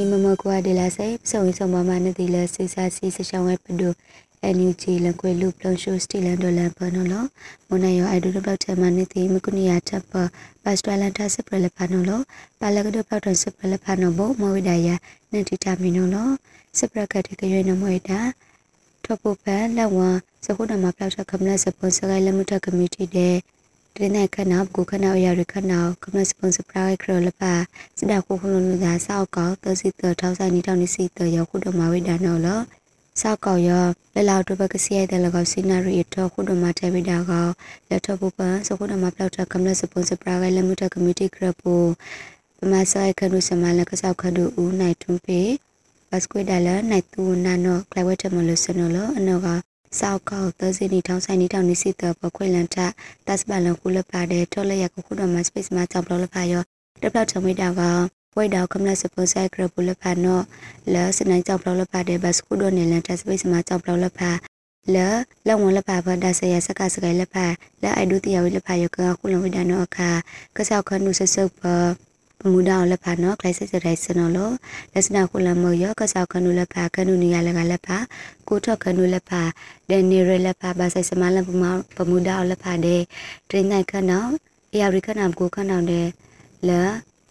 ဒီမမကွာဒီလာစိစုံစုံမမနတိလစိစာစီစချောင်းဝဲပဒု NUG လကွေလူပလုံရှိုစတီလန်ဒေါ်လာပနော်လမနယောအိုင်ဒိုတော့ချမနတိမကုနီယာတပ်ပပတ်စတလန်တာစပရလပနော်လပါလကဒပောက်တစပရလပနော်ဘမဝိဒယာနတိတာမီနော်လစပရကတိကရွေနမွေတာထောပပန်လဝစခုနမပလောက်ခမလစပွန်ဆာဂိုင်လမှုတကမတီတဲ့ တင်းတဲ့ခနာကိုခနာအရာရခနာကမစပွန်ဆာပရိုက်ခရလပါစဒခုခုလုံးလူသားစောက်ကောသစီတထောက်ဆိုင်နီတောင်းနီစီတရောက်ခုတော့မဝိဒါနော်လောစောက်ကောရလဲလောက်တော့ကစီရတဲ့လောက်စီနာရီတော့ခုတော့မတဲဝိဒါကောလက်တော့ပပစခုတော့မပလောက်တကမစပွန်ဆာပရိုက်လမှုတကမတီခရပူပမာဆိုင်ခနုစမလကစောက်ခဒူဦးနိုင်ထွန်းပေဘတ်စကွေဒါလာနိုင်တူနာနော်ကလဝတ်တမလို့စနော်လောအနော်က စောက်ကောသစီနီထောင်းဆိုင်နီတောင်းနီစီတပခွေလန်တာတက်စပလန်ကူလပါတဲ့ထော်လရကခုတော့မစပိတ်မှာကြောက်လို့လပါရောတပလောက်ချမွေးတာကဝိဒေါကမလစပွန်ဆိုင်ကရပူလပါနော်လဲစနိုင်ကြောက်လို့လပါတဲ့ဘတ်စကူတော့နေလန်တက်စပိတ်မှာကြောက်လို့လပါလဲလောင်ဝလပါဖဒါဆရစကစကလပါလဲအိုက်ဒူတီယဝလပါယကခုလဝိဒနောအခါကဆောက်ခနုဆဆုပ်ပ မူဒါလည်းဖာနော်ကလိုက်စစ်စစ်တိုင်းစနော်လို့လက်စနာခုလမရောကဆောက်ခနုလည်းဖာခနုနီရလည်းကလည်းဖာကိုထော့ခနုလည်းဖာဒန်နီရလည်းဖာဘာဆိုင်စမလပမပမူဒါလည်းဖာတဲ့ဒင်းနိုင်ခနော်အရာရိခနာကိုခနော်တဲ့လဲ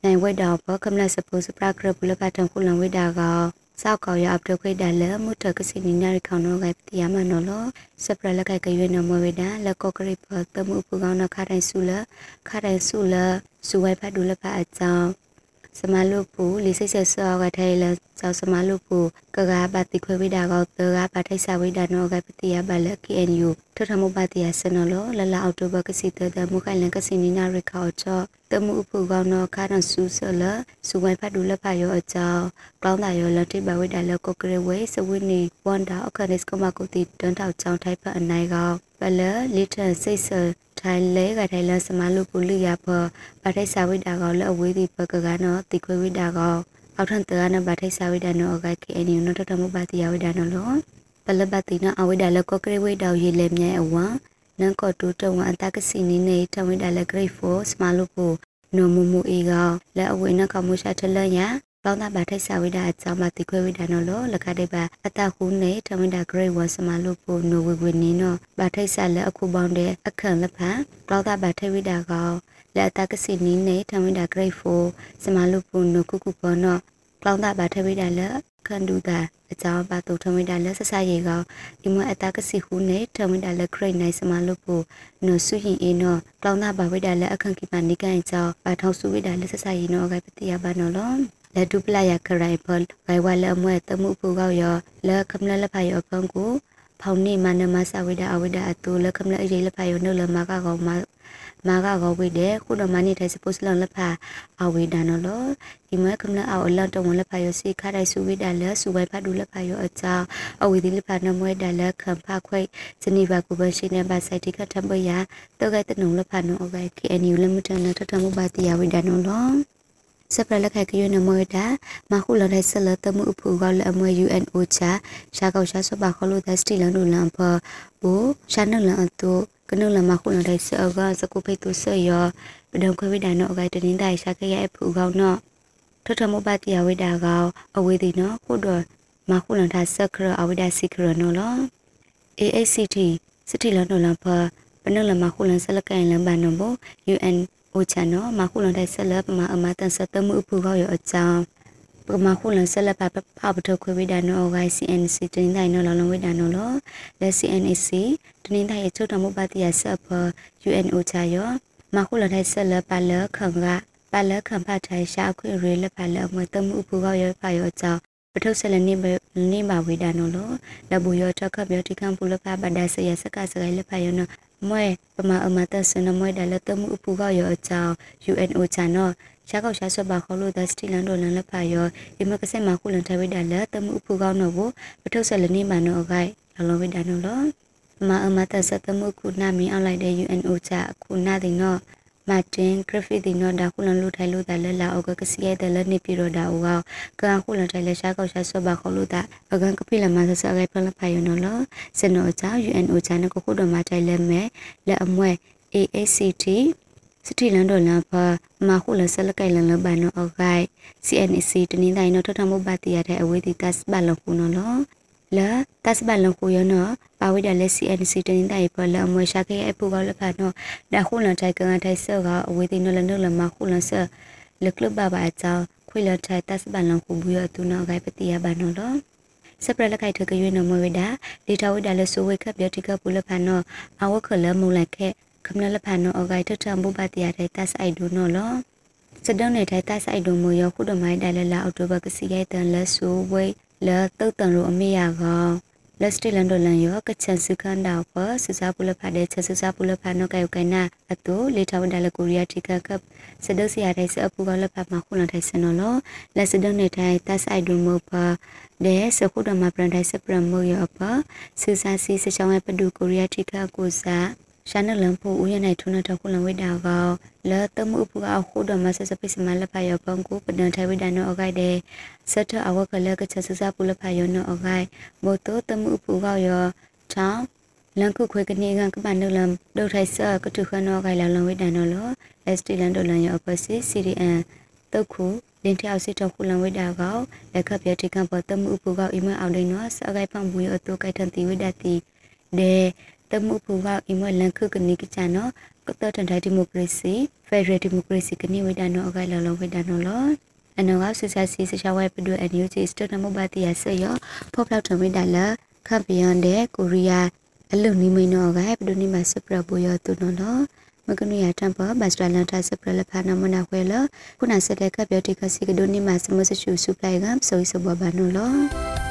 နိုင်ဝဲတော်ပကမလစပူစပရာကရပူလပတ်တံခုလဝဲတာကော စောက်ကောရအပတခွေဒါလမုတကစီနီနာရခေါနောကပတိယမနောလစပရလကကရွေနမဝေဒလကောကရိပတမှုပူကောင်းနခတိုင်းစုလခတိုင်းစုလစုဝိုက်ဖတ်ဒူလဖတ်အကြောင်း စမလုပူလီစိတ်ဆက်ဆောကထဲလစောစမလုပူကကပါတိခွေဝိဒါကောတကပါထိုက်စာဝိဒါနောကပတိယဘလ KNU ထထမပတိယစနလောလလအောက်တိုဘာကစီတတမုခိုင်လန်ကစီနီနာရခေါချောတမှုအဖူကောင်းနောခါနဆူဆလစုဝိုင်ဖတ်ဒူလဖတ်ရောအကြောင်းကောင်းတာရောလတိဘဝိဒါလကိုကရဝေစဝိနီဝန်တာအခနစ်ကမကုတိတန်ထောက်ချောင်းထိုက်ဖတ်အနိုင်ကောဘလလီထန်စိတ်ဆ ထိုင်လဲကထိုင်လစမလူပူလိရဖဗထိုက်စာဝိဒါကောလအဝေးဒီပကကနောတိခွေဝိဒါကောအောက်ထန်တရနဗထိုက်စာဝိဒါနောအကကေအနီနောတတမပါတိယဝိဒါနောလောပလဘတိနအဝိဒါလကောကရဝိဒါရေလေမြဲအဝံနန်ကောတူတဝအတကစီနီနေထဝိဒါလဂရိတ်4စမလူပူနိုမမူအေကောလက်အဝိနကမုရှာထလညာ ပေါင်းသားပါထိုက်စာဝိဒါအကြောင်းမတိခွဲဝိဒါနော်လောလခတဲ့ပါအတခုနေထမင်တာ grade 1စမလို့ပိုနိုဝေဝေနေနော်ပါထိုက်စာလက်အခုပေါင်းတဲ့အခန့်လက်ဖန်ပေါင်းသားပါထိုက်ဝိဒါကောလက်အတကစီနီနေထမင်တာ grade 4စမလို့ပိုနိုကုကုပေါ်နော်ပေါင်းသားပါထိုက်ဝိဒါလက်ခန္ဒူတာအကြောင်းပါတူထမင်တာလက်ဆဆရေကောဒီမအတကစီခုနေထမင်တာလက် grade 9စမလို့ပိုနိုဆုရင်အေနော်ပေါင်းသားပါဝိဒါလက်အခန့်ကိပါနိကန်အကြောင်းပါထောက်စုဝိဒါလက်ဆဆရေနော်ကပတိယပါနော်လော လက်ဒုပလာယခရိုင်ပလဂိုင်ဝလအမွဲတမှုပူကောက်ရလက်ခမလလဖာရပန်ကိုဖောင်နေမနမဆဝိဒအဝိဒအတူလက်ခမလအေးလဖာရနုလမကကောမမာကကောဝိတဲ့ခုနမနိတဲ့စပုစလလဖာအဝိဒနော်လောဒီမကမလအောအလတော်ဝလဖာရစီခရိုင်စုဝိဒလက်စုဝိုင်ဖတ်ဒူလဖာရအချာအဝိဒီလဖာနမွဲဒလက်ခံဖခွိစနိဘကုဘရှိနေပါဆိုင်တိကထပယတောကဲတနုလဖာနောအဝိ KNU လမတနထထမဘာတိယဝိဒနော်လော စပရလက်ခိုက်ကရနမွေတာမခုလတဲ့ဆလတမှုအဖူကလည်းအမွေ UNO ချာရှာကောက်ရှာစပါခလို့တဲ့စတီလန်တို့လန်ဖဘူရှာနလန်အတူကနလမခုလတဲ့ဆောကစကုဖိတ်သူဆောရပဒံခွေဝိဒါနောအကတတင်းတိုင်ရှာခရဲ့အဖူကောက်နော်ထထမပတိယဝိဒါကောအဝေးဒီနော်ခုတော့မခုလန်တာစခရအဝိဒါစီခရနော်လော AACT စတီလန်တို့လန်ဖပနလမခုလန်ဆလကန်လန်ဘာနော် UN အိုချန်နော်မခုလွန်တဲ့ဆက်လက်ပမာအမတန်ဆက်တမှုအဖူကောက်ရအကြောင်းပမာခုလွန်ဆက်လက်ပါပပထခွေဝိဒါနော YCNC တင်းတိုင်းနော်လောလုံးဝိဒါနော်လောလက် CNC တင်းတိုင်းရဲ့ချုပ်တော်မှုပါတိယဆက်ဖ UNO ချာရောမခုလွန်တဲ့ဆက်လက်ပါလခံကပါလခံဖထိုင်ရှာခွေရေလက်ပါလအမတမှုအဖူကောက်ရပါရောအကြောင်းပထုဆလနိနိမဝိဒါနောလောလဘူယောတခပ်ယောတိကံပူလပပဒါဆယစကစကလဖယောန မွဲပမာအမတဆနမွဲဒါလတမှုအဖူကရောအကြောင်း UNO ချာနောရှားကောက်ရှားဆွတ်ပါခေါ်လို့ဒစတီလန်တို့လန်လဖယောအမကစက်မှာခုလန်ထဝိဒါလတမှုအဖူကောင်းတော့ဘူးပထုဆလနိမနောဂိုင်လောလောဝိဒါနောလောမအမတဆတမှုခုနာမင်းအောင်လိုက်တဲ့ UNO ချာခုနာတင်တော့ မာတင်ဂရဖီဒီနော်ဒါခုလန်လူထိုင်လို့ဒါလဲလာအောက်ကစီရဲတယ်လဲနေပြီးတော့ဒါဦးကကခုလန်ထိုင်လဲရှားကောက်ရှားဆွပါခေါ်လို့ဒါအကန်ကပိလမဆဆဂိုင်ဖလဖိုင်နော်လောစနောချာ UNO ချာနကိုခုတော့မထိုင်လဲမဲလဲအမွဲ AACT စတီလန်ဒေါ်လာပါမခုလဆလကိုင်လန်လဘာနောအဂိုင် CNC တနင်္လာရီနော်ထထမှုပါတီရတဲ့အဝေးတီတက်ဘလခုနော် လောလာတက်ဘလခုရနော်ပါဝိဒလက် CNC တနင်္လာရီပေါ်လအမွေရှာခဲ့အပူကောလဖာနော်ဒါခုလန်တိုင်ကန်ထိုင်ဆောကအဝေးတီနော်လနော်လမခုလဆလကလဘဘာအချောခွေလထိုင်တက်ဘလခုဘူးရသူနော်ဂိုင်ပတီရဘာနော်လောစပရလခိုင်ထကရွေးနမဝိဒါဒေတာဝိဒါလဆိုဝိခပ်ပြတိကပူလဖာနော်အဝခလမုံလိုက်ခဲ့ခမနလဖာနော်အဂိုင်ထထမှုပါတီရတဲ့တက်အိုက်ဒူနော်လောစဒုံနေတဲ့တက်ဆိုင်ဒူမူရခုဒမိုင်းတယ်လာအော်တိုဘကစီရဲ့တန်လက်ဆူဝိ လတုတ်တန်ရောအမေရကောင်လက်စတီလန်ဒိုလန်ရောကချန်စခန်တောက်ပစစားပူလဖာတဲ့ချက်စစားပူလဖာနော်ကဲကိုင်နာအတူလေထဝဒါလကိုရီးယားတီကကပ်စဒုစီရတဲ့စအပူကလဖာမှာခုလန်ထိုင်စနော်လောလက်စဒုံနေတဲ့တက်ဆိုင်ဒူမူပါတဲ့စခုဒမပရန်တိုင်းစပရမိုရပစစားစီစချောင်းရဲ့ပဒူကိုရီးယားတီကကိုစား ရှာနလန်ဖို့ဦးရနိုင်ထုံထခုလဝိဒါကောလဲတမှုပူအခုဒမဆစပိစမလဖယပန်ကိုပဒန်ထိုင်ဝိဒါနောအဂိုက်တဲ့စထအဝကလကချက်စစပူလဖယနောအဂိုက်မို့တော့တမှုပူကောရောချောင်းလန်ခုခွေကနေကကပန်နလန်ဒုထိုင်ဆကတုခနောဂိုင်လလဝိဒါနောလော ST လန်ဒလန်ယောပစီ CDN တုတ်ခုလင်းထောက်စစ်တော့ခုလံဝိဒါကောလက်ခပ်ပြတိကပေါ်တမှုပူကောအီမအောင်ဒိနောစအဂိုက်ဖန်ဘူးယောတုကိုက်ထန်တီဝိဒါတီဒေ တမှုဖူကအီမလန်ခုကနိကချာနော်ကတတန်တိုင်းဒီမိုကရေစီဖက်ဒရယ်ဒီမိုကရေစီကနိဝိဒနောအကလောလောဝိဒနောလောအနောကဆဆစီစချဝဲပဒွအန်ယူဂျီစတနမဘတိယဆေယဖောပလောက်ထဝိဒလာခပ်ပြန်တဲ့ကိုရီးယားအလုံနီမီနောကပဒုနိမစပရဘူယောတုနောလောမကနုရတံပဘတ်စတလန်တာစပရလဖာနမနာခွဲလခုနစတဲ့ကပြောတိကစီကဒုနိမစမစချူစုပလိုက်ကဆိုစဘဘာနောလော